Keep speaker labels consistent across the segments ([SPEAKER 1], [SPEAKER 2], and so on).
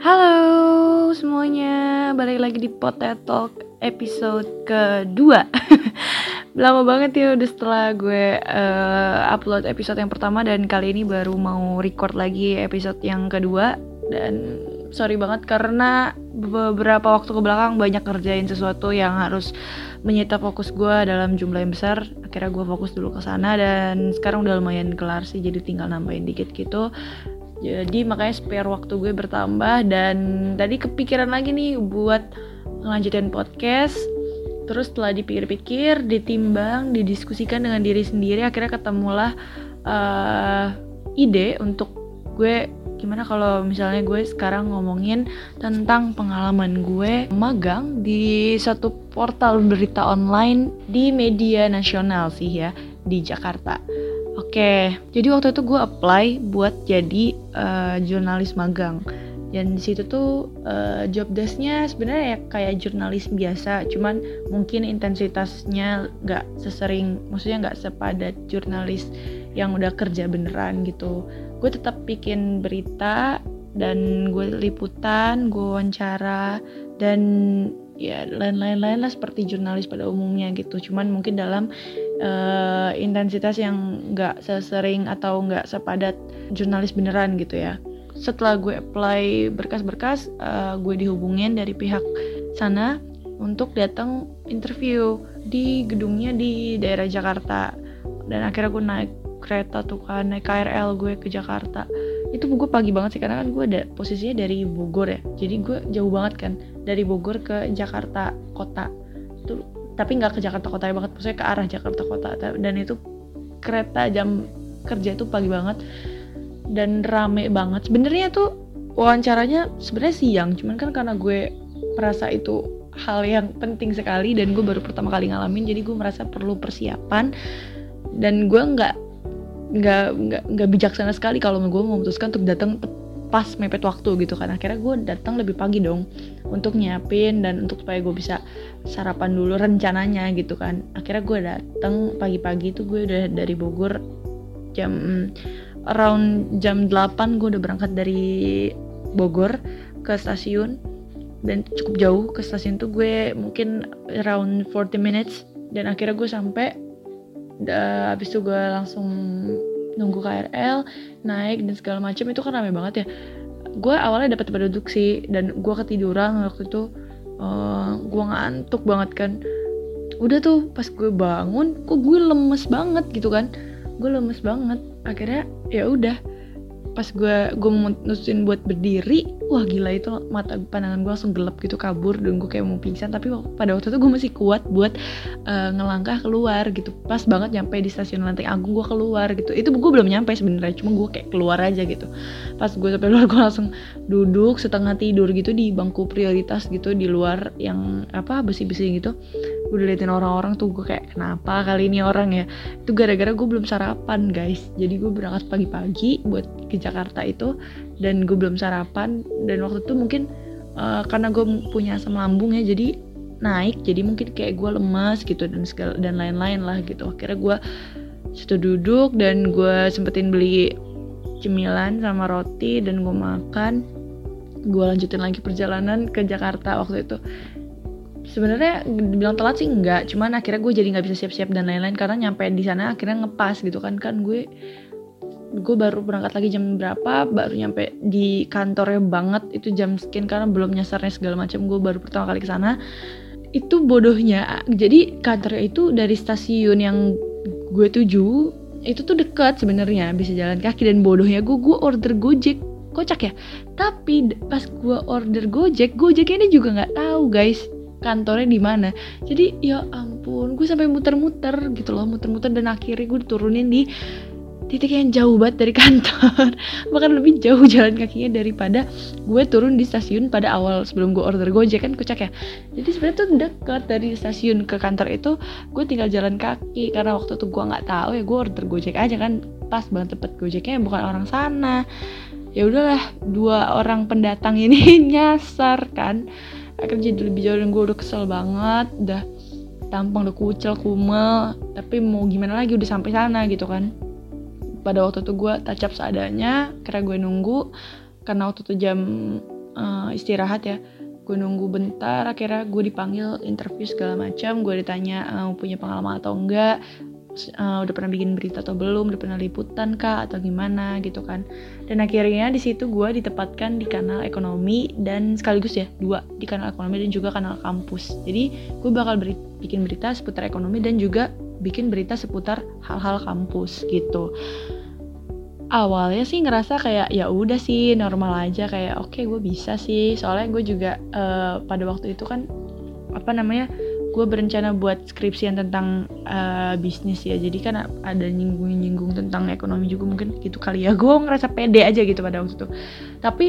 [SPEAKER 1] Halo semuanya, balik lagi di Potato Talk episode kedua. Lama banget ya udah setelah gue uh, upload episode yang pertama Dan kali ini baru mau record lagi episode yang kedua. Dan sorry banget karena beberapa waktu ke belakang banyak kerjain sesuatu yang harus menyita fokus gue dalam jumlah yang besar. Akhirnya gue fokus dulu ke sana dan sekarang udah lumayan kelar sih jadi tinggal nambahin dikit gitu jadi makanya spare waktu gue bertambah dan tadi kepikiran lagi nih buat ngelanjutin podcast. Terus setelah dipikir-pikir ditimbang didiskusikan dengan diri sendiri akhirnya ketemulah uh, ide untuk gue gimana kalau misalnya gue sekarang ngomongin tentang pengalaman gue magang di satu portal berita online di media nasional sih ya di Jakarta Oke, jadi waktu itu gue apply buat jadi uh, jurnalis magang. Dan di situ tuh uh, job desknya sebenarnya ya kayak jurnalis biasa, cuman mungkin intensitasnya nggak sesering, maksudnya nggak sepadat jurnalis yang udah kerja beneran gitu. Gue tetap bikin berita dan gue liputan, gue wawancara dan ya lain-lain lah seperti jurnalis pada umumnya gitu. Cuman mungkin dalam uh, intensitas yang nggak sesering atau nggak sepadat jurnalis beneran gitu ya. Setelah gue apply berkas-berkas uh, gue dihubungin dari pihak sana untuk datang interview di gedungnya di daerah Jakarta. Dan akhirnya gue naik kereta tuh kan naik KRL gue ke Jakarta. Itu gue pagi banget sih karena kan gue ada posisinya dari Bogor ya. Jadi gue jauh banget kan dari Bogor ke Jakarta kota. Itu tapi nggak ke Jakarta kota banget maksudnya ke arah Jakarta kota. Dan itu kereta jam kerja itu pagi banget dan rame banget. Sebenarnya tuh wawancaranya sebenarnya siang cuman kan karena gue merasa itu hal yang penting sekali dan gue baru pertama kali ngalamin jadi gue merasa perlu persiapan dan gue nggak nggak nggak nggak bijaksana sekali kalau gue memutuskan untuk datang pas mepet waktu gitu kan. Akhirnya gue datang lebih pagi dong untuk nyiapin dan untuk supaya gue bisa sarapan dulu rencananya gitu kan. Akhirnya gue datang pagi-pagi itu gue udah dari Bogor jam around jam 8 gue udah berangkat dari Bogor ke stasiun. Dan cukup jauh ke stasiun tuh gue mungkin around 40 minutes. Dan akhirnya gue sampai habis itu gue langsung nunggu KRL naik dan segala macam itu kan rame banget ya. Gue awalnya dapat tempat duduk sih dan gue ketiduran waktu itu. Uh, eh, gue ngantuk banget kan. Udah tuh pas gue bangun kok gue lemes banget gitu kan. Gue lemes banget. Akhirnya ya udah pas gue gue mutusin buat berdiri wah gila itu mata pandangan gue langsung gelap gitu kabur dan gue kayak mau pingsan. Tapi pada waktu itu gue masih kuat buat uh, ngelangkah keluar gitu. Pas banget nyampe di stasiun Lenteng Agung gue keluar gitu. Itu gue belum nyampe sebenarnya cuma gue kayak keluar aja gitu. Pas gue sampai luar gue langsung duduk setengah tidur gitu di bangku prioritas gitu di luar yang apa besi-besi gitu udah liatin orang-orang tuh gue kayak kenapa kali ini orang ya? Itu gara-gara gue belum sarapan guys. Jadi gue berangkat pagi-pagi buat ke Jakarta itu dan gue belum sarapan. Dan waktu itu mungkin uh, karena gue punya asam lambung ya jadi naik. Jadi mungkin kayak gue lemas gitu dan segala dan lain-lain lah gitu. Akhirnya gue situ duduk dan gue sempetin beli cemilan sama roti dan gue makan. Gue lanjutin lagi perjalanan ke Jakarta waktu itu sebenarnya bilang telat sih enggak cuman akhirnya gue jadi nggak bisa siap-siap dan lain-lain karena nyampe di sana akhirnya ngepas gitu kan. Kan gue gue baru berangkat lagi jam berapa baru nyampe di kantornya banget itu jam sekian karena belum nyasarnya segala macam gue baru pertama kali ke sana. Itu bodohnya. Jadi kantornya itu dari stasiun yang gue tuju itu tuh dekat sebenarnya bisa jalan kaki dan bodohnya gue gue order gojek. Kocak ya? Tapi pas gue order gojek gojeknya ini juga nggak tahu guys kantornya di mana. Jadi ya ampun gue sampai muter-muter gitu loh muter-muter dan akhirnya gue diturunin di titik yang jauh banget dari kantor. Bahkan lebih jauh jalan kakinya daripada gue turun di stasiun pada awal sebelum gue order gojek kan kocak ya? Jadi sebenarnya tuh deket dari stasiun ke kantor itu gue tinggal jalan kaki. Karena waktu itu gue nggak tahu ya gue order gojek aja kan. Pas banget tempat gojeknya bukan orang sana. Ya udahlah dua orang pendatang ini nyasar kan akhirnya jadi lebih jauh dan gue udah kesel banget udah tampang udah kucel kumel. Tapi mau gimana lagi udah sampai sana gitu kan. Pada waktu itu gue tacap seadanya karena gue nunggu. Karena waktu itu jam uh, istirahat ya gue nunggu bentar. Akhirnya gue dipanggil interview segala macam. Gue ditanya uh, punya pengalaman atau enggak uh, udah pernah bikin berita atau belum udah pernah liputan kah atau gimana gitu kan. Dan akhirnya di situ gue ditempatkan di kanal ekonomi dan sekaligus ya dua di kanal ekonomi dan juga kanal kampus. Jadi gue bakal beri, bikin berita seputar ekonomi dan juga bikin berita seputar hal-hal kampus gitu. Awalnya sih ngerasa kayak ya udah sih normal aja kayak oke okay, gue bisa sih. Soalnya gue juga uh, pada waktu itu kan apa namanya gue berencana buat skripsian tentang uh, bisnis ya. Jadi kan ada nyinggung-nyinggung tentang ekonomi juga mungkin gitu kali ya. Gue ngerasa pede aja gitu pada waktu itu. Tapi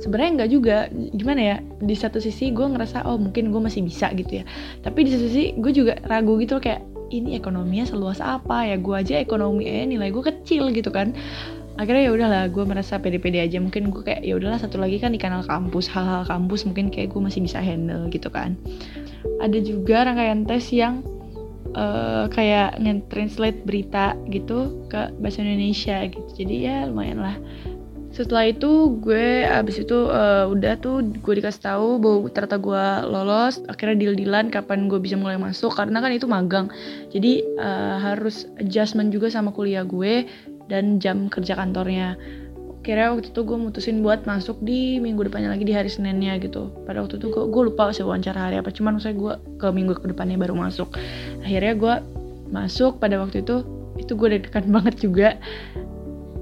[SPEAKER 1] sebenarnya enggak juga. Gimana ya? Di satu sisi gue ngerasa oh mungkin gue masih bisa gitu ya. Tapi di satu sisi gue juga ragu gitu kayak ini ekonominya seluas apa ya? Gue aja ekonomi eh nilai gue kecil gitu kan akhirnya ya udahlah gue merasa pede-pede aja. Mungkin gue kayak ya udahlah satu lagi kan di kanal kampus hal-hal kampus mungkin kayak gue masih bisa handle gitu kan. Ada juga rangkaian tes yang uh, kayak nge-translate berita gitu ke bahasa Indonesia gitu. Jadi ya lumayan lah. Setelah itu gue abis itu uh, udah tuh gue dikasih tahu bahwa ternyata gue lolos. Akhirnya deal dealan kapan gue bisa mulai masuk karena kan itu magang. Jadi uh, harus adjustment juga sama kuliah gue dan jam kerja kantornya. Kira waktu itu gue mutusin buat masuk di minggu depannya lagi di hari Seninnya gitu. Pada waktu itu gue, lupa sih wawancara hari apa cuman saya gue ke minggu ke depannya baru masuk. Akhirnya gue masuk pada waktu itu itu gue deg-degan banget juga.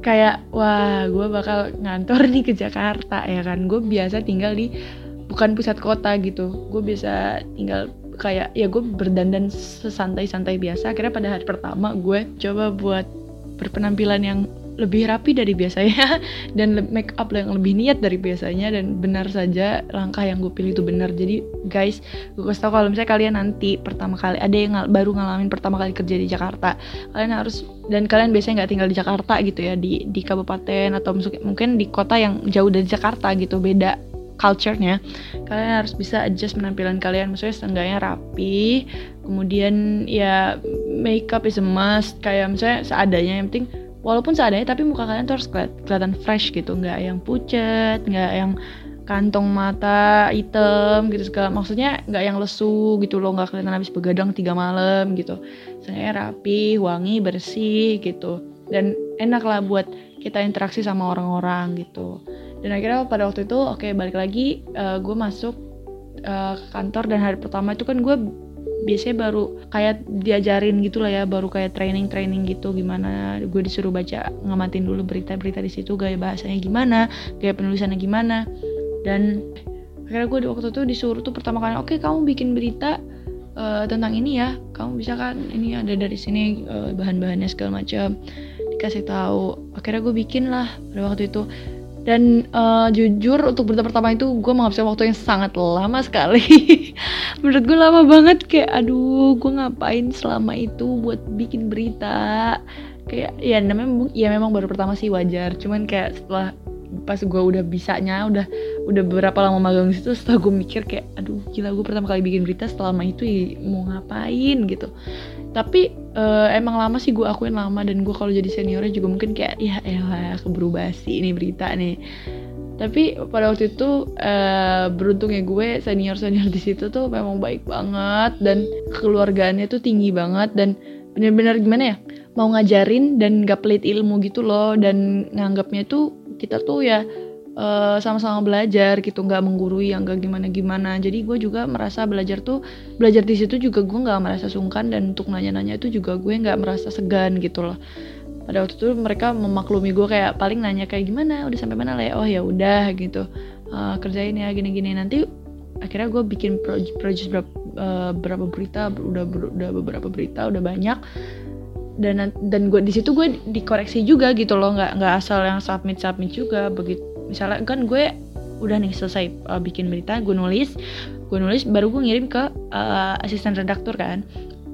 [SPEAKER 1] Kayak wah gue bakal ngantor nih ke Jakarta ya kan? Gue biasa tinggal di bukan pusat kota gitu. Gue biasa tinggal kayak ya gue berdandan sesantai-santai biasa. Akhirnya pada hari pertama gue coba buat berpenampilan yang lebih rapi dari biasanya dan make up yang lebih niat dari biasanya dan benar saja langkah yang gue pilih itu benar. Jadi guys gue kasih tau kalau misalnya kalian nanti pertama kali ada yang ngal baru ngalamin pertama kali kerja di Jakarta kalian harus dan kalian biasanya nggak tinggal di Jakarta gitu ya di di kabupaten atau mungkin di kota yang jauh dari Jakarta gitu beda culture-nya kalian harus bisa adjust penampilan kalian. Maksudnya setengahnya rapi kemudian ya makeup is a must. Kayak misalnya seadanya yang penting walaupun seadanya tapi muka kalian tuh harus kelihatan fresh gitu. Nggak yang pucat nggak yang kantong mata hitam gitu segala. Maksudnya nggak yang lesu gitu loh nggak kelihatan habis begadang tiga malam gitu. Saya rapi wangi bersih gitu. Dan enak lah buat kita interaksi sama orang-orang gitu. Dan akhirnya pada waktu itu oke okay, balik lagi uh, gue masuk uh, kantor dan hari pertama itu kan gue biasanya baru kayak diajarin gitu lah ya baru kayak training training gitu gimana gue disuruh baca ngamatin dulu berita-berita di situ gaya bahasanya gimana gaya penulisannya gimana. Dan akhirnya gue di waktu itu disuruh tuh pertama kali oke okay, kamu bikin berita uh, tentang ini ya kamu bisa kan ini ada dari sini uh, bahan-bahannya segala macam dikasih tahu. Akhirnya gue bikin lah pada waktu itu. Dan uh, jujur untuk berita pertama itu gue menghabiskan waktu yang sangat lama sekali. Menurut gue lama banget. Kayak aduh gue ngapain selama itu buat bikin berita? Kayak ya namanya ya memang baru pertama sih wajar. Cuman kayak setelah pas gue udah bisanya udah udah beberapa lama magang situ setelah gue mikir kayak aduh gila gue pertama kali bikin berita selama itu ya, mau ngapain? gitu tapi uh, emang lama sih gue akuin lama dan gue kalau jadi seniornya juga mungkin kayak ya elah keburu basi ini berita nih. Tapi pada waktu itu uh, beruntungnya gue senior senior di situ tuh memang baik banget dan keluarganya tuh tinggi banget dan bener-bener gimana ya mau ngajarin dan gak pelit ilmu gitu loh dan nganggapnya tuh kita tuh ya eh, sama-sama belajar gitu nggak menggurui yang gak gimana gimana jadi gue juga merasa belajar tuh belajar di situ juga gue nggak merasa sungkan dan untuk nanya-nanya itu juga gue nggak merasa segan gitu loh. Pada waktu itu mereka memaklumi gue kayak paling nanya kayak gimana? Udah sampai mana? Lah ya oh ya udah gitu. Uh, kerjain ya gini-gini. Nanti akhirnya gue bikin project, berapa, uh, berapa berita udah udah beberapa berita udah banyak. Dan dan gue di situ gue dikoreksi juga gitu loh nggak nggak asal yang submit submit juga begitu misalnya kan gue udah nih selesai uh, bikin berita gue nulis gue nulis baru gue ngirim ke uh, asisten redaktur kan.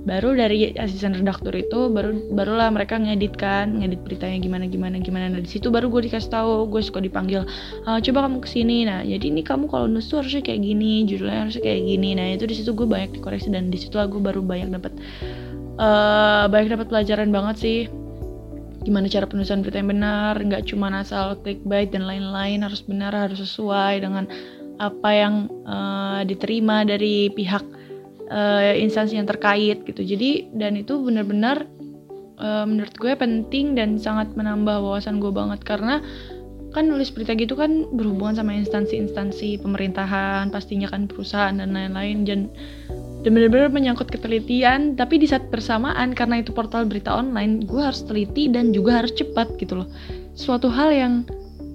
[SPEAKER 1] Baru dari asisten redaktur itu baru barulah mereka ngedit kan ngedit beritanya gimana gimana gimana. Nah di situ baru gue dikasih tahu gue suka dipanggil uh, coba kamu ke sini nah jadi ini kamu kalau nulis tuh harusnya kayak gini judulnya harusnya kayak gini. Nah itu di situ gue banyak dikoreksi dan di situ gue baru banyak dapat uh, banyak dapat pelajaran banget sih gimana cara penulisan berita yang benar nggak cuma asal clickbait dan lain-lain harus benar harus sesuai dengan apa yang uh, diterima dari pihak uh, instansi yang terkait gitu. Jadi dan itu benar-benar uh, menurut gue penting dan sangat menambah wawasan gue banget. Karena kan nulis berita gitu kan berhubungan sama instansi-instansi pemerintahan pastinya kan perusahaan dan lain-lain. Dan dan benar-benar menyangkut ketelitian tapi di saat bersamaan karena itu portal berita online gue harus teliti dan juga harus cepat gitu loh. Suatu hal yang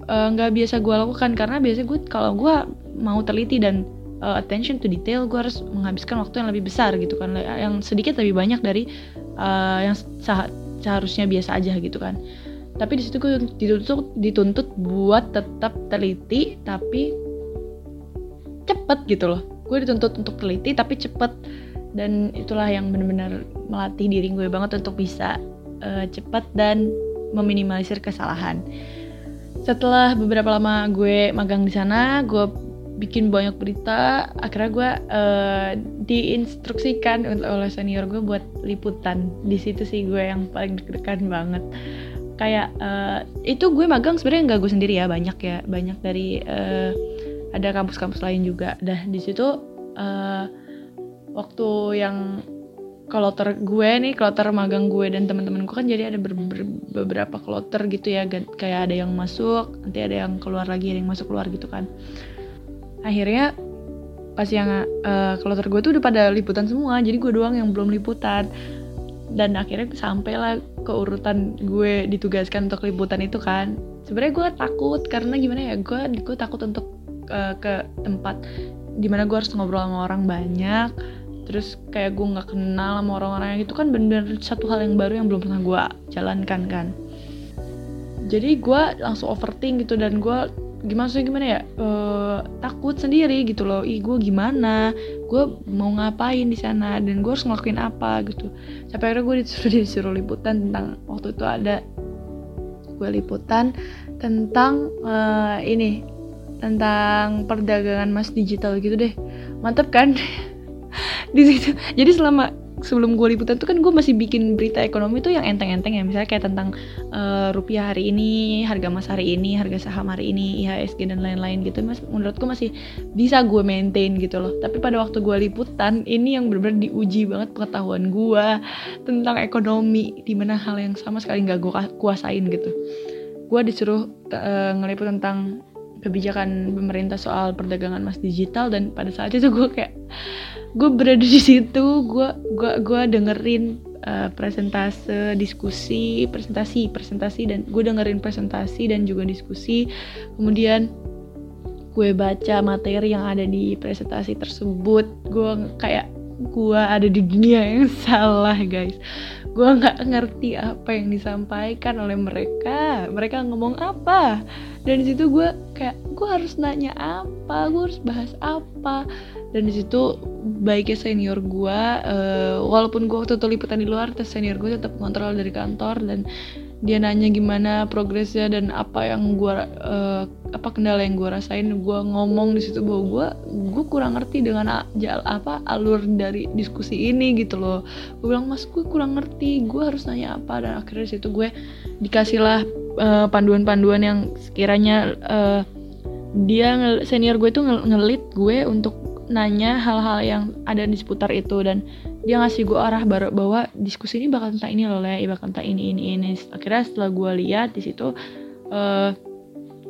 [SPEAKER 1] nggak uh, biasa gue lakukan karena biasa gue kalau gue mau teliti dan uh, attention to detail gue harus menghabiskan waktu yang lebih besar gitu kan. Yang sedikit lebih banyak dari uh, yang seharusnya biasa aja gitu kan. Tapi di situ gue dituntut dituntut buat tetap teliti tapi cepet gitu loh gue dituntut untuk teliti tapi cepet. Dan itulah yang benar-benar melatih diri gue banget untuk bisa uh, cepet dan meminimalisir kesalahan. Setelah beberapa lama gue magang di sana gue bikin banyak berita akhirnya gue uh, diinstruksikan oleh senior gue buat liputan. Di situ sih gue yang paling deg-degan banget. Kayak uh, itu gue magang sebenarnya nggak gue sendiri ya banyak ya banyak dari uh, ada kampus-kampus lain juga. Dah di situ uh, waktu yang kloter gue nih kloter magang gue dan teman-teman gue kan jadi ada ber ber beberapa kloter gitu ya. Kayak ada yang masuk nanti ada yang keluar lagi ada yang masuk keluar gitu kan. Akhirnya pas yang uh, kloter gue tuh udah pada liputan semua jadi gue doang yang belum liputan. Dan akhirnya sampailah ke urutan gue ditugaskan untuk liputan itu kan. Sebenarnya gue takut karena gimana ya gue gue takut untuk uh, ke tempat di mana gue harus ngobrol sama orang banyak terus kayak gue nggak kenal sama orang-orang itu kan bener-bener satu hal yang baru yang belum pernah gue jalankan kan. Jadi gue langsung overthink gitu dan gue gimana sih gimana ya uh, takut sendiri gitu loh. Ih gue gimana? Gue mau ngapain di sana dan gue harus ngelakuin apa gitu. Sampai akhirnya gue disuruh disuruh liputan tentang waktu itu ada gue liputan tentang uh, ini tentang perdagangan emas digital gitu deh. Mantep kan? Di situ. Jadi selama sebelum gue liputan tuh kan gue masih bikin berita ekonomi tuh yang enteng-enteng ya. Misalnya kayak tentang uh, rupiah hari ini harga emas hari ini harga saham hari ini IHSG dan lain-lain gitu. Mas menurutku masih bisa gue maintain gitu loh. Tapi pada waktu gue liputan ini yang benar-benar diuji banget pengetahuan gue tentang ekonomi di mana hal yang sama sekali nggak gue kuasain gitu. Gue disuruh uh, ngeliput tentang kebijakan pemerintah soal perdagangan emas digital dan pada saat itu gue kayak gue berada di situ gue gue gue dengerin uh, presentase diskusi presentasi presentasi dan gue dengerin presentasi dan juga diskusi. Kemudian gue baca materi yang ada di presentasi tersebut. Gue kayak gue ada di dunia yang salah guys. Gue nggak ngerti apa yang disampaikan oleh mereka. Mereka ngomong apa? Dan di situ gue kayak gue harus nanya apa? Gue harus bahas apa? Dan di situ baiknya senior gue uh, walaupun gue waktu itu liputan di luar tes senior gue tetap kontrol dari kantor dan dia nanya gimana progresnya dan apa yang gue uh, apa kendala yang gue rasain. Gue ngomong di situ bahwa gue gue kurang ngerti dengan jal apa alur dari diskusi ini gitu loh. Gue bilang mas gue kurang ngerti. Gue harus nanya apa. Dan akhirnya di situ gue dikasihlah uh, panduan-panduan yang sekiranya uh, dia senior gue itu ngelit gue untuk nanya hal-hal yang ada di seputar itu. Dan dia ngasih gue arah baru bahwa diskusi ini bakal tentang ini loh le. Bakal tentang ini ini ini. Akhirnya setelah gue lihat di situ uh,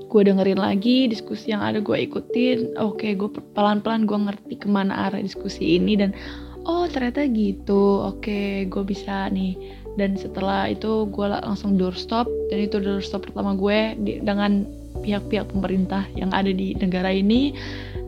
[SPEAKER 1] gue dengerin lagi diskusi yang ada gue ikutin. Oke okay, gue pelan-pelan gue ngerti ke mana arah diskusi ini dan oh ternyata gitu. Oke okay, gue bisa nih. Dan setelah itu gue langsung doorstop. Dan itu doorstop pertama gue dengan pihak-pihak pemerintah yang ada di negara ini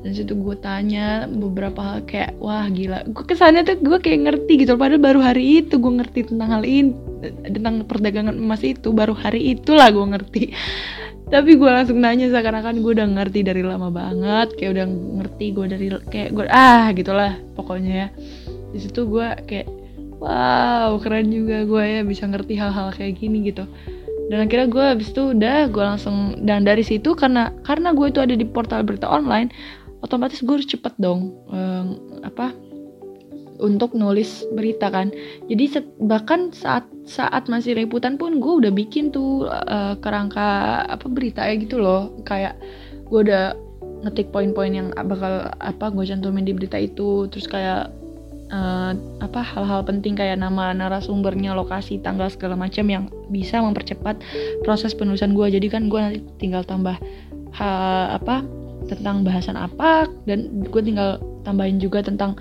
[SPEAKER 1] dan situ gue tanya beberapa hal kayak wah gila. Gue kesannya tuh gue kayak ngerti gitu padahal baru hari itu gue ngerti tentang hal ini tentang perdagangan emas itu baru hari itulah gue ngerti. Tapi gue langsung nanya seakan-akan gue udah ngerti dari lama banget kayak udah ngerti gue dari kayak gue ah gitulah pokoknya ya. Di situ gue kayak wow keren juga gue ya bisa ngerti hal-hal kayak gini gitu. Dan akhirnya gue abis itu udah gue langsung dan dari situ karena karena gue itu ada di portal berita online otomatis gue harus cepet dong um, apa untuk nulis berita kan. Jadi bahkan saat saat masih liputan pun gue udah bikin tuh uh, kerangka apa berita ya gitu loh. Kayak gue udah ngetik poin-poin yang bakal apa gue cantumin di berita itu. Terus kayak uh, apa hal-hal penting kayak nama narasumbernya lokasi tanggal segala macam yang bisa mempercepat proses penulisan gue. Jadi kan gue nanti tinggal tambah ha, apa tentang bahasan apa dan gue tinggal tambahin juga tentang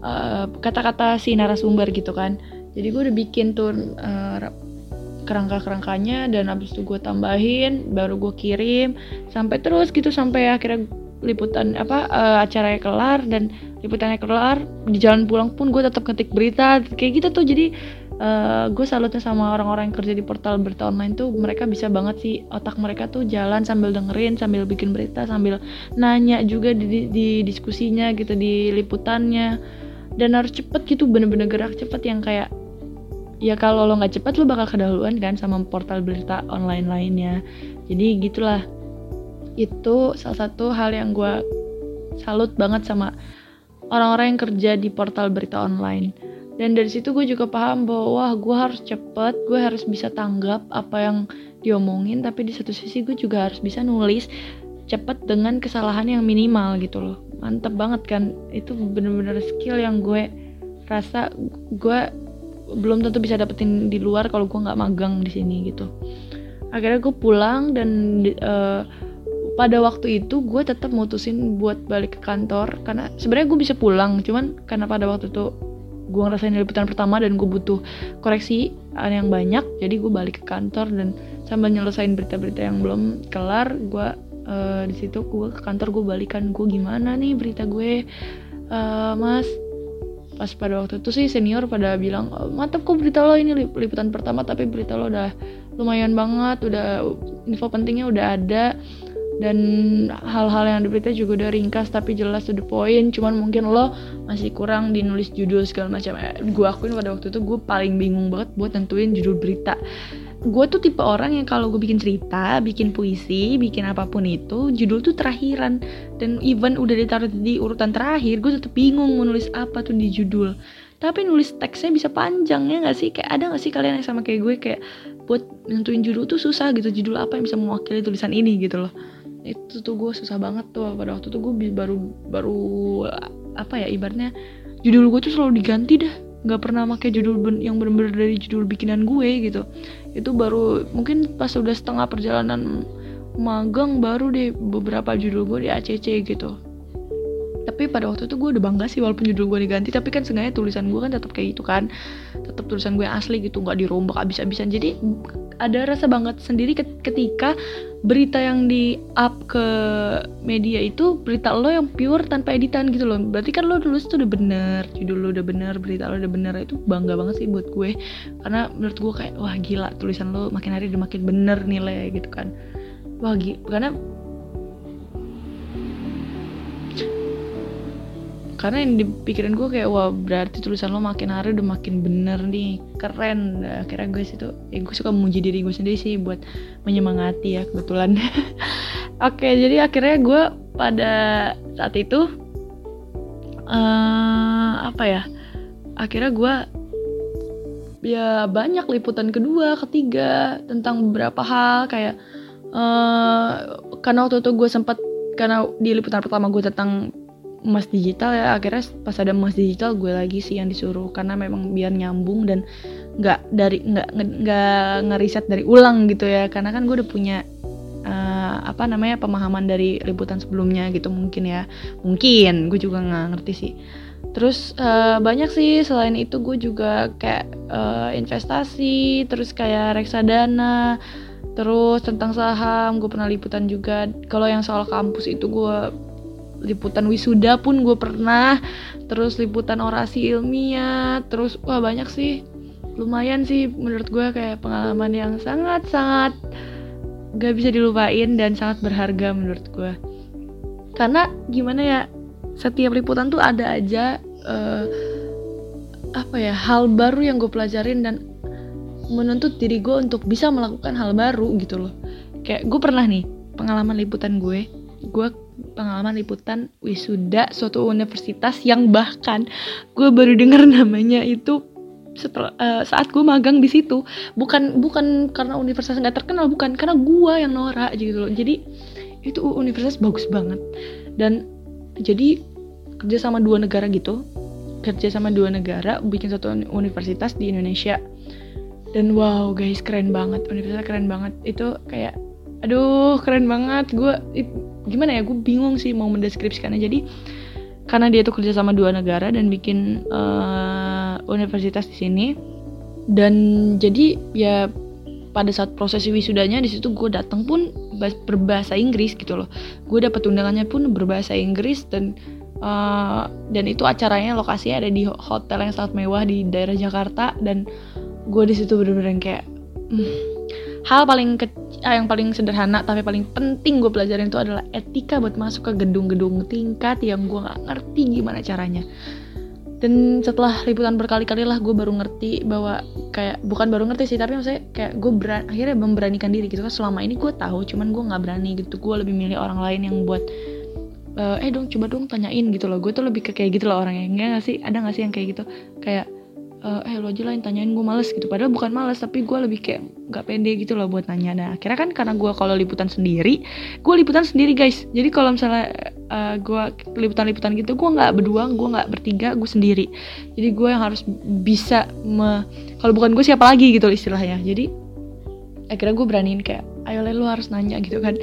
[SPEAKER 1] eh, kata-kata si narasumber gitu kan. Jadi gue udah bikin tuh uh, kerangka-kerangkanya dan abis itu gue tambahin baru gue kirim sampai terus gitu sampai akhirnya liputan apa uh, acaranya kelar dan liputannya kelar di jalan pulang pun gue tetap ketik berita kayak gitu tuh. Jadi uh, gue salutnya sama orang-orang yang kerja di portal berita online tuh mereka bisa banget sih. Otak mereka tuh jalan sambil dengerin sambil bikin berita sambil nanya juga di, di, di diskusinya gitu di liputannya. Dan harus cepet gitu bener-bener gerak cepet yang kayak ya kalau lo nggak cepet lo bakal kedahuluan kan sama portal berita online lainnya. Jadi gitulah. Itu salah satu hal yang gue salut banget sama orang-orang yang kerja di portal berita online dan dari situ gue juga paham bahwa wah gue harus cepet gue harus bisa tanggap apa yang diomongin. Tapi di satu sisi gue juga harus bisa nulis cepet dengan kesalahan yang minimal gitu loh. Mantep banget kan? Itu bener-bener skill yang gue rasa gue belum tentu bisa dapetin di luar kalau gue nggak magang di sini gitu. Akhirnya gue pulang dan uh, pada waktu itu gue tetap mutusin buat balik ke kantor. Karena sebenarnya gue bisa pulang cuman karena pada waktu itu gue ngerasain liputan pertama dan gue butuh koreksi yang banyak jadi gue balik ke kantor dan sambil nyelesain berita-berita yang belum kelar gue uh, di situ gue ke kantor gue balikan gue gimana nih berita gue? Uh, mas. Pas pada waktu itu sih senior pada bilang oh, mantap kok berita lo ini liputan pertama tapi berita lo udah lumayan banget udah info pentingnya udah ada dan hal-hal yang diberita juga udah ringkas tapi jelas to the point. Cuman mungkin lo masih kurang di nulis judul segala macam. Eh, gue akuin pada waktu itu gue paling bingung banget buat nentuin judul berita. Gue tuh tipe orang yang kalau gue bikin cerita bikin puisi bikin apa pun itu judul tuh terakhiran. Dan even udah ditaruh di urutan terakhir gue tetap bingung mau nulis apa tuh di judul. Tapi nulis teksnya bisa panjang ya gak sih? Kayak ada gak sih kalian yang sama kayak gue kayak buat nentuin judul tuh susah gitu judul apa yang bisa mewakili tulisan ini gitu loh itu tuh gue susah banget tuh pada waktu itu gue baru baru apa ya ibaratnya judul gue tuh selalu diganti dah. Nggak pernah pakai judul ben yang bener-bener dari judul bikinan gue gitu. Itu baru mungkin pas udah setengah perjalanan magang baru deh beberapa judul gue di ACC gitu. Tapi pada waktu itu gue udah bangga sih walaupun judul gue diganti tapi kan sengaja tulisan gue kan tetap kayak gitu kan. Tetap tulisan gue asli gitu nggak dirombak abis-abisan. Jadi ada rasa banget sendiri ketika berita yang di up ke media itu berita lo yang pure tanpa editan gitu loh. Berarti kan lo tulis tuh udah bener judul lo udah bener berita lo udah bener itu bangga banget sih buat gue. Karena menurut gue kayak wah gila tulisan lo makin hari udah makin bener nilai gitu kan. Wah gila karena karena yang dipikirin gue kayak wah berarti tulisan lo makin hari udah makin bener nih. Keren. Akhirnya gue situ ya gue suka memuji diri gue sendiri sih buat menyemangati ya kebetulan. Oke jadi akhirnya gue pada saat itu uh, apa ya akhirnya gue ya banyak liputan kedua ketiga tentang beberapa hal. Kayak uh, karena waktu itu gue sempat karena di liputan pertama gue tentang emas digital ya. Akhirnya pas ada emas digital gue lagi sih yang disuruh. Karena memang biar nyambung dan nggak dari nggak nggak ngeriset dari ulang gitu ya. Karena kan gue udah punya uh, apa namanya pemahaman dari liputan sebelumnya gitu mungkin ya. Mungkin gue juga nggak ngerti sih. Terus uh, banyak sih selain itu gue juga kayak uh, investasi terus kayak reksadana terus tentang saham. Gue pernah liputan juga. Kalau yang soal kampus itu gue liputan wisuda pun gue pernah terus liputan orasi ilmiah terus wah banyak sih. Lumayan sih menurut gue kayak pengalaman yang sangat sangat gak bisa dilupain dan sangat berharga menurut gue karena gimana ya setiap liputan tuh ada aja uh, apa ya hal baru yang gue pelajarin dan menuntut diri gue untuk bisa melakukan hal baru gitu loh. Kayak gue pernah nih pengalaman liputan gue gue pengalaman liputan wisuda suatu universitas yang bahkan gue baru denger namanya itu setelah uh, saat gue magang di situ. Bukan bukan karena universitas nggak terkenal bukan. Karena gue yang norak gitu loh. Jadi itu universitas bagus banget. Dan jadi kerja sama dua negara gitu. Kerja sama dua negara bikin satu universitas di Indonesia. Dan wow guys keren banget. Universitas keren banget. Itu kayak aduh keren banget. Gue gimana ya gue bingung sih mau mendeskripsikannya. Jadi karena dia tuh kerja sama dua negara dan bikin uh, universitas di sini. Dan jadi ya pada saat proses wisudanya di situ gue datang pun berbahasa Inggris gitu loh. Gue dapat undangannya pun berbahasa Inggris dan uh, dan itu acaranya lokasinya ada di hotel yang sangat mewah di daerah Jakarta. Dan gue di situ bener-bener kayak hmm, hal paling ke ah, yang paling sederhana tapi paling penting gue pelajarin itu adalah etika buat masuk ke gedung-gedung tingkat yang gue nggak ngerti gimana caranya. Dan setelah liputan berkali-kali lah gue baru ngerti bahwa kayak bukan baru ngerti sih tapi maksudnya kayak gue beran akhirnya memberanikan diri gitu kan. Selama ini gue tahu cuman gue nggak berani gitu. Gue lebih milih orang lain yang buat uh, eh dong coba dong tanyain gitu loh. Gue tuh lebih ke kayak gitu loh orangnya. Enggak gak sih? Ada gak sih yang kayak gitu? Kayak uh, eh lo aja lah yang tanyain gue males gitu. Padahal bukan males tapi gue lebih kayak nggak pede gitu loh buat nanya. Nah akhirnya kan karena gue kalau liputan sendiri gue liputan sendiri guys. Jadi kalau misalnya uh, eh, gue liputan-liputan gitu gue nggak berdua gue nggak bertiga gue sendiri. Jadi gue yang harus bisa me kalau bukan gue siapa lagi gitu istilahnya. Jadi akhirnya gue beraniin kayak ayo lo harus nanya gitu kan.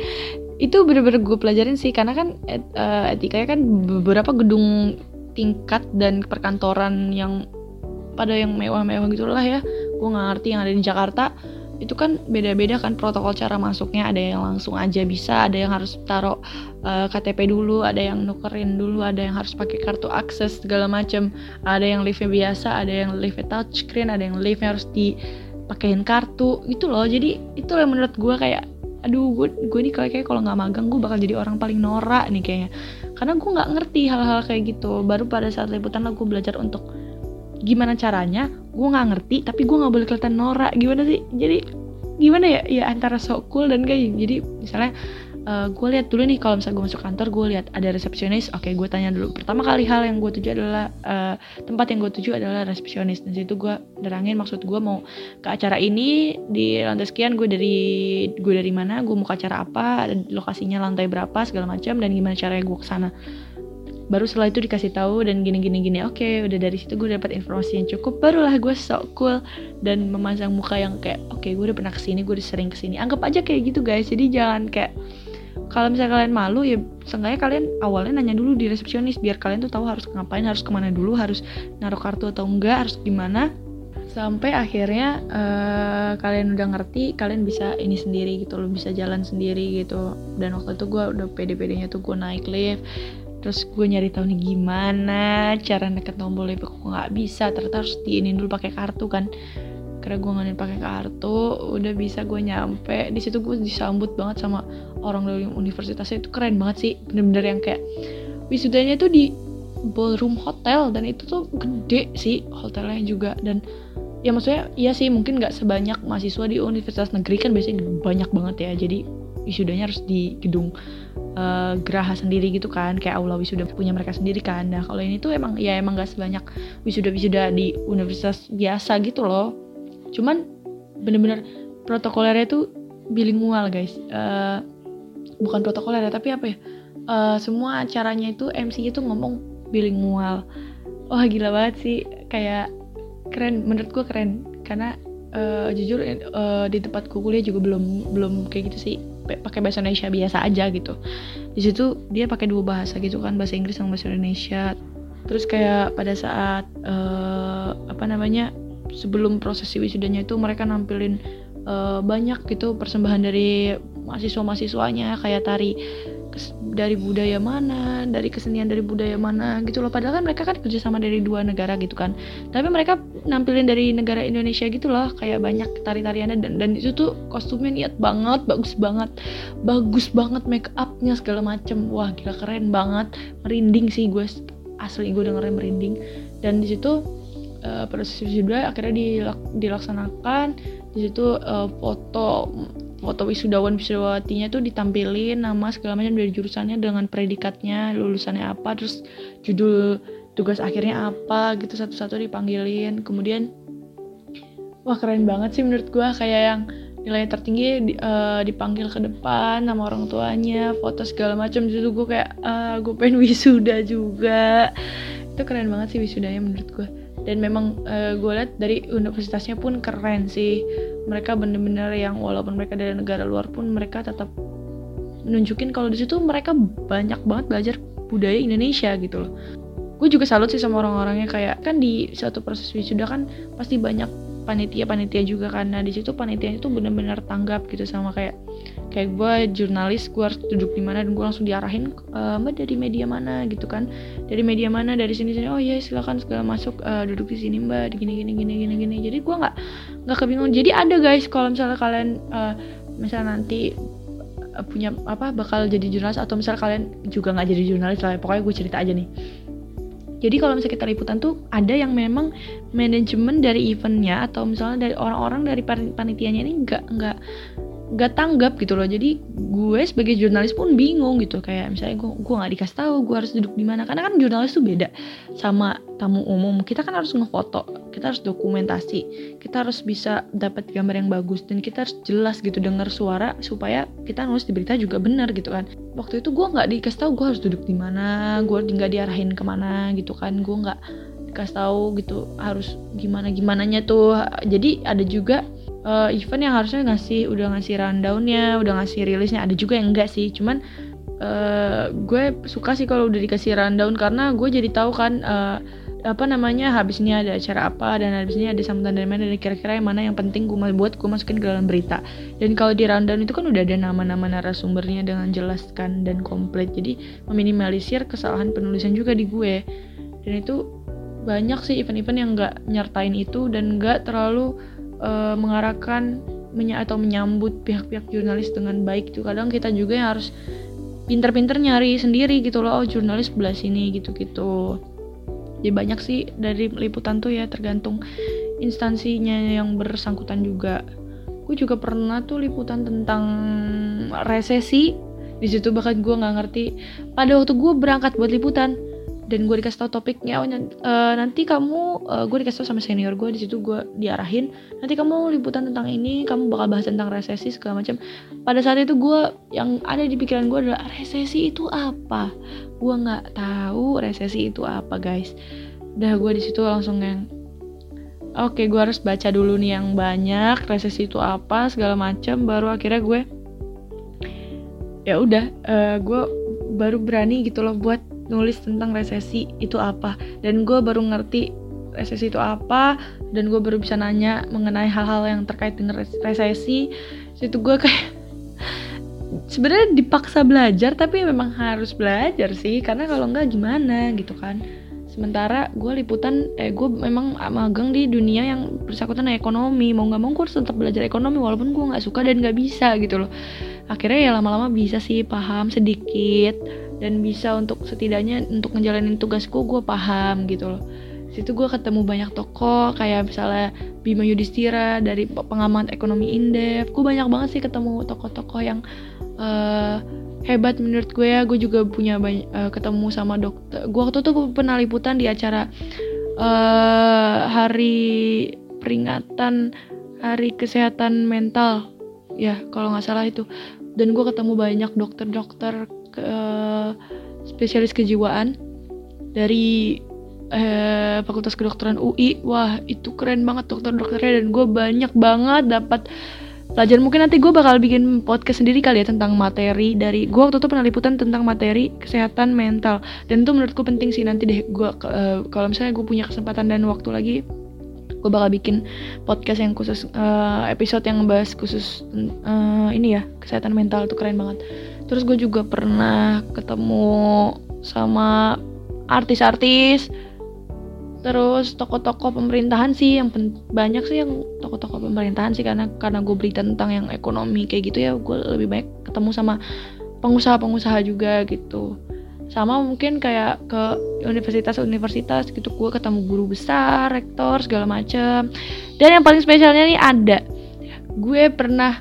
[SPEAKER 1] Itu bener-bener gue pelajarin sih karena kan et, uh, etikanya kan beberapa gedung tingkat dan perkantoran yang pada yang mewah-mewah gitulah ya. Gue nggak ngerti yang ada di Jakarta. Itu kan beda-beda kan protokol cara masuknya. Ada yang langsung aja bisa ada yang harus taruh uh, KTP dulu ada yang nukerin dulu ada yang harus pakai kartu akses segala macem. Ada yang liftnya biasa ada yang liftnya touchscreen ada yang liftnya harus dipakein kartu. Gitu loh. Jadi itu yang menurut gue kayak aduh gue gue nih kayak kalau nggak magang gue bakal jadi orang paling norak nih kayaknya. Karena gue nggak ngerti hal-hal kayak gitu. Baru pada saat liputan lah gue belajar untuk gimana caranya gue nggak ngerti tapi gue nggak boleh kelihatan norak gimana sih? Jadi gimana ya? Ya antara sok cool dan gak jadi misalnya uh, eh, gue lihat dulu nih kalau misalnya gue masuk kantor gue lihat ada resepsionis oke okay, gue tanya dulu. Pertama kali hal yang gue tuju adalah uh, tempat yang gue tuju adalah resepsionis. Dan situ gue nerangin maksud gue mau ke acara ini di lantai sekian gue dari gue dari mana gue mau ke acara apa lokasinya lantai berapa segala macam dan gimana caranya gue ke sana baru setelah itu dikasih tahu dan gini gini gini. Oke okay, udah dari situ gue dapat informasi yang cukup. Barulah gue so cool dan memasang muka yang kayak oke okay, gue udah pernah ke sini gue udah sering ke sini. Anggap aja kayak gitu guys. Jadi jangan kayak kalau misalnya kalian malu ya seenggaknya kalian awalnya nanya dulu di resepsionis biar kalian tuh tahu harus ngapain harus ke mana dulu harus naruh kartu atau enggak harus gimana. Sampai akhirnya uh, kalian udah ngerti kalian bisa ini sendiri gitu loh bisa jalan sendiri gitu. Dan waktu itu gue udah pede-pedenya tuh gue naik lift terus gue nyari tahu nih gimana cara neket tombol lift kok nggak bisa? Ternyata harus diinin dulu pakai kartu kan. Karena gue nggak pakai kartu udah bisa gue nyampe. Di situ gue disambut banget sama orang dari universitasnya. Itu keren banget sih bener-bener yang kayak wisudanya itu di ballroom hotel dan itu tuh gede sih hotelnya juga. Dan ya maksudnya iya sih mungkin nggak sebanyak mahasiswa di universitas negeri kan biasanya banyak banget ya. Jadi wisudanya harus di gedung uh, geraha sendiri gitu kan kayak aula wisuda punya mereka sendiri kan. Nah kalau ini tuh emang ya emang gak sebanyak wisuda wisuda di universitas biasa gitu loh. Cuman bener-bener protokolernya tuh bilingual guys. Uh, bukan protokoler ya tapi apa ya? Uh, semua acaranya itu MC itu ngomong bilingual. Wah gila banget sih. Kayak keren menurut gue keren. Karena uh, jujur uh, di tempatku kuliah juga belum belum kayak gitu sih pakai bahasa Indonesia biasa aja gitu. Di situ dia pakai dua bahasa gitu kan bahasa Inggris sama bahasa Indonesia. Terus kayak pada saat uh, apa namanya sebelum prosesi wisudanya itu mereka nampilin uh, banyak gitu persembahan dari mahasiswa mahasiswanya kayak tari dari budaya mana, dari kesenian dari budaya mana gitu loh. Padahal kan mereka kan kerja sama dari dua negara gitu kan. Tapi mereka nampilin dari negara Indonesia gitu loh, kayak banyak tari-tariannya dan dan itu tuh kostumnya niat banget, bagus banget, bagus banget make upnya segala macem. Wah gila keren banget, merinding sih gue asli gue dengerin merinding. Dan di situ uh, proses akhirnya dilak dilaksanakan di situ uh, foto foto wisudawan wisudawatinya tuh ditampilin nama segala macam dari jurusannya dengan predikatnya lulusannya apa terus judul tugas akhirnya apa gitu satu-satu dipanggilin. Kemudian wah keren banget sih menurut gue kayak yang nilai tertinggi uh, dipanggil ke depan nama orang tuanya foto segala macam. Itu gue kayak uh, gue pengen wisuda juga. Itu keren banget sih wisudanya menurut gue dan memang uh, gue lihat dari universitasnya pun keren sih. Mereka bener-bener yang walaupun mereka dari negara luar pun mereka tetap menunjukin kalau di situ mereka banyak banget belajar budaya Indonesia gitu loh. Gue juga salut sih sama orang-orangnya kayak kan di suatu proses wisuda kan pasti banyak panitia-panitia juga karena di situ panitia itu benar-benar tanggap gitu sama kayak kayak gue jurnalis gue harus duduk di mana dan gue langsung diarahin e, mbak dari media mana? gitu kan. Dari media mana? Dari sini sini. Oh iya silakan segala masuk uh, duduk di sini mbak. Di gini gini gini gini gini. Jadi gue nggak nggak kebingungan. Jadi ada guys kalau misalnya kalian uh, misalnya nanti punya apa bakal jadi jurnalis atau misalnya kalian juga nggak jadi jurnalis lah pokoknya gue cerita aja nih. Jadi kalau misalnya kita liputan tuh ada yang memang manajemen dari eventnya atau misalnya dari orang-orang dari panitianya ini nggak nggak gak tanggap gitu loh. Jadi gue sebagai jurnalis pun bingung gitu. Kayak misalnya gue gue nggak dikasih tahu gue harus duduk di mana. Karena kan jurnalis tuh beda sama tamu umum. Kita kan harus ngefoto kita harus dokumentasi kita harus bisa dapat gambar yang bagus dan kita harus jelas gitu dengar suara supaya kita nulis di berita juga benar gitu kan. Waktu itu gue nggak dikasih tahu gue harus duduk di mana gue nggak diarahin ke mana gitu kan. Gue nggak dikasih tahu gitu harus gimana gimana nya tuh. Jadi ada juga uh, event yang harusnya ngasih udah ngasih rundownnya udah ngasih rilisnya. Ada juga yang enggak sih cuman uh, gue suka sih kalau udah dikasih rundown karena gue jadi tahu kan uh, apa namanya habis ini ada acara apa dan habis ini ada sambutan dari mana dan kira-kira yang mana yang penting gue buat gue masukin ke dalam berita. Dan kalau di rundown itu kan udah ada nama-nama narasumbernya dengan jelas kan dan komplit. Jadi meminimalisir kesalahan penulisan juga di gue. Dan itu banyak sih event-event yang nggak nyertain itu dan nggak terlalu uh, mengarahkan menya atau menyambut pihak-pihak jurnalis dengan baik itu kadang kita juga yang harus pinter-pinter nyari sendiri gitu loh oh jurnalis sebelah sini gitu-gitu. Jadi banyak sih dari liputan tuh ya tergantung instansinya yang bersangkutan juga. Gue juga pernah tuh liputan tentang resesi. Di situ bahkan gue nggak ngerti. Pada waktu gue berangkat buat liputan dan gue dikasih tau topiknya oh, uh, nanti kamu uh, gue dikasih tau sama senior gue di situ gue diarahin nanti kamu liputan tentang ini kamu bakal bahas tentang resesi segala macam. Pada saat itu gue yang ada di pikiran gue adalah resesi itu apa? Gue nggak tahu resesi itu apa guys. Dah gue di situ langsung yang oke okay, gue harus baca dulu nih yang banyak resesi itu apa segala macam. Baru akhirnya gue ya udah uh, gue baru berani gitu loh buat nulis tentang resesi itu apa. Dan gue baru ngerti resesi itu apa dan gue baru bisa nanya mengenai hal-hal yang terkait dengan resesi. Itu gue kayak sebenarnya dipaksa belajar tapi memang harus belajar sih karena kalau enggak gimana gitu kan sementara gue liputan eh gue memang magang di dunia yang bersangkutan ekonomi. Mau nggak mau gue harus tetap belajar ekonomi walaupun gue nggak suka dan nggak bisa gitu loh. Akhirnya ya lama-lama bisa sih paham sedikit dan bisa untuk setidaknya untuk ngejalanin tugasku gue paham gitu loh. Situ gue ketemu banyak tokoh kayak misalnya Bima Yudhistira dari pengamat ekonomi Indef. Gue banyak banget sih ketemu tokoh-tokoh yang uh, hebat menurut gue ya gue juga punya banyak, uh, ketemu sama dokter. Gue waktu itu pernah liputan di acara uh, hari peringatan hari kesehatan mental. Ya kalau nggak salah itu. Dan gue ketemu banyak dokter-dokter ke spesialis kejiwaan dari eh, Fakultas Kedokteran UI. Wah, itu keren banget dokter-dokternya dan gue banyak banget dapat pelajaran. Mungkin nanti gue bakal bikin podcast sendiri kali ya tentang materi dari gue waktu itu pernah liputan tentang materi kesehatan mental dan itu menurutku penting sih nanti deh gue uh, kalau misalnya gue punya kesempatan dan waktu lagi gue bakal bikin podcast yang khusus uh, episode yang ngebahas khusus uh, ini ya kesehatan mental itu keren banget terus gue juga pernah ketemu sama artis-artis terus tokoh-tokoh pemerintahan sih yang banyak sih yang tokoh-tokoh pemerintahan sih karena karena gue berita tentang yang ekonomi kayak gitu ya gue lebih baik ketemu sama pengusaha-pengusaha juga gitu. Sama mungkin kayak ke universitas-universitas gitu gue ketemu guru besar rektor segala macem. Dan yang paling spesialnya nih ada. Gue pernah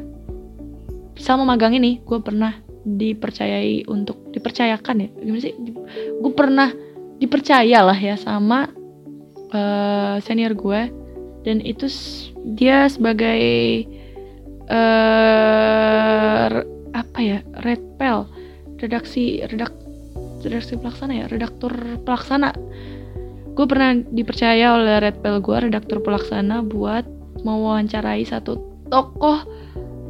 [SPEAKER 1] selama magang ini gue pernah dipercayai untuk dipercayakan ya? Gimana sih? Gue pernah dipercaya lah ya sama uh, senior gue. Dan itu dia sebagai uh, apa ya red pel redaksi redak redaksi pelaksana ya redaktur pelaksana. Gue pernah dipercaya oleh red pel gue redaktur pelaksana buat mewawancarai satu tokoh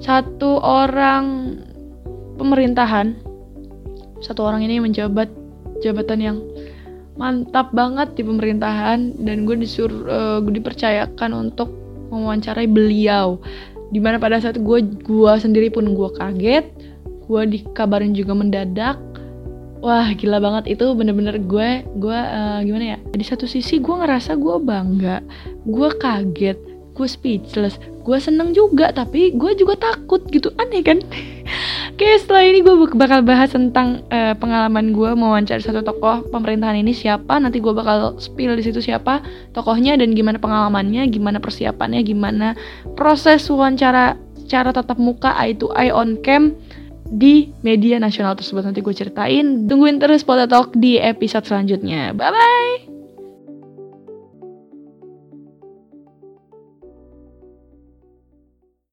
[SPEAKER 1] satu orang pemerintahan. Satu orang ini menjabat jabatan yang mantap banget di pemerintahan dan gue disuruh uh, gue dipercayakan untuk mewawancarai beliau. Di mana pada saat gue gue sendiri pun gue kaget gue dikabarin juga mendadak. Wah gila banget. Itu bener-bener gue gue uh, gimana ya? Di satu sisi gue ngerasa gue bangga gue kaget gue speechless. Gue seneng juga tapi gue juga takut gitu. Aneh kan? Oke setelah ini gue bakal bahas tentang uh, pengalaman gue mewawancara satu tokoh pemerintahan ini siapa. Nanti gue bakal spill di situ siapa tokohnya dan gimana pengalamannya gimana persiapannya gimana proses wawancara cara tatap muka eye to eye on cam di media nasional tersebut. Nanti gue ceritain. Tungguin terus Talk di episode selanjutnya. Bye bye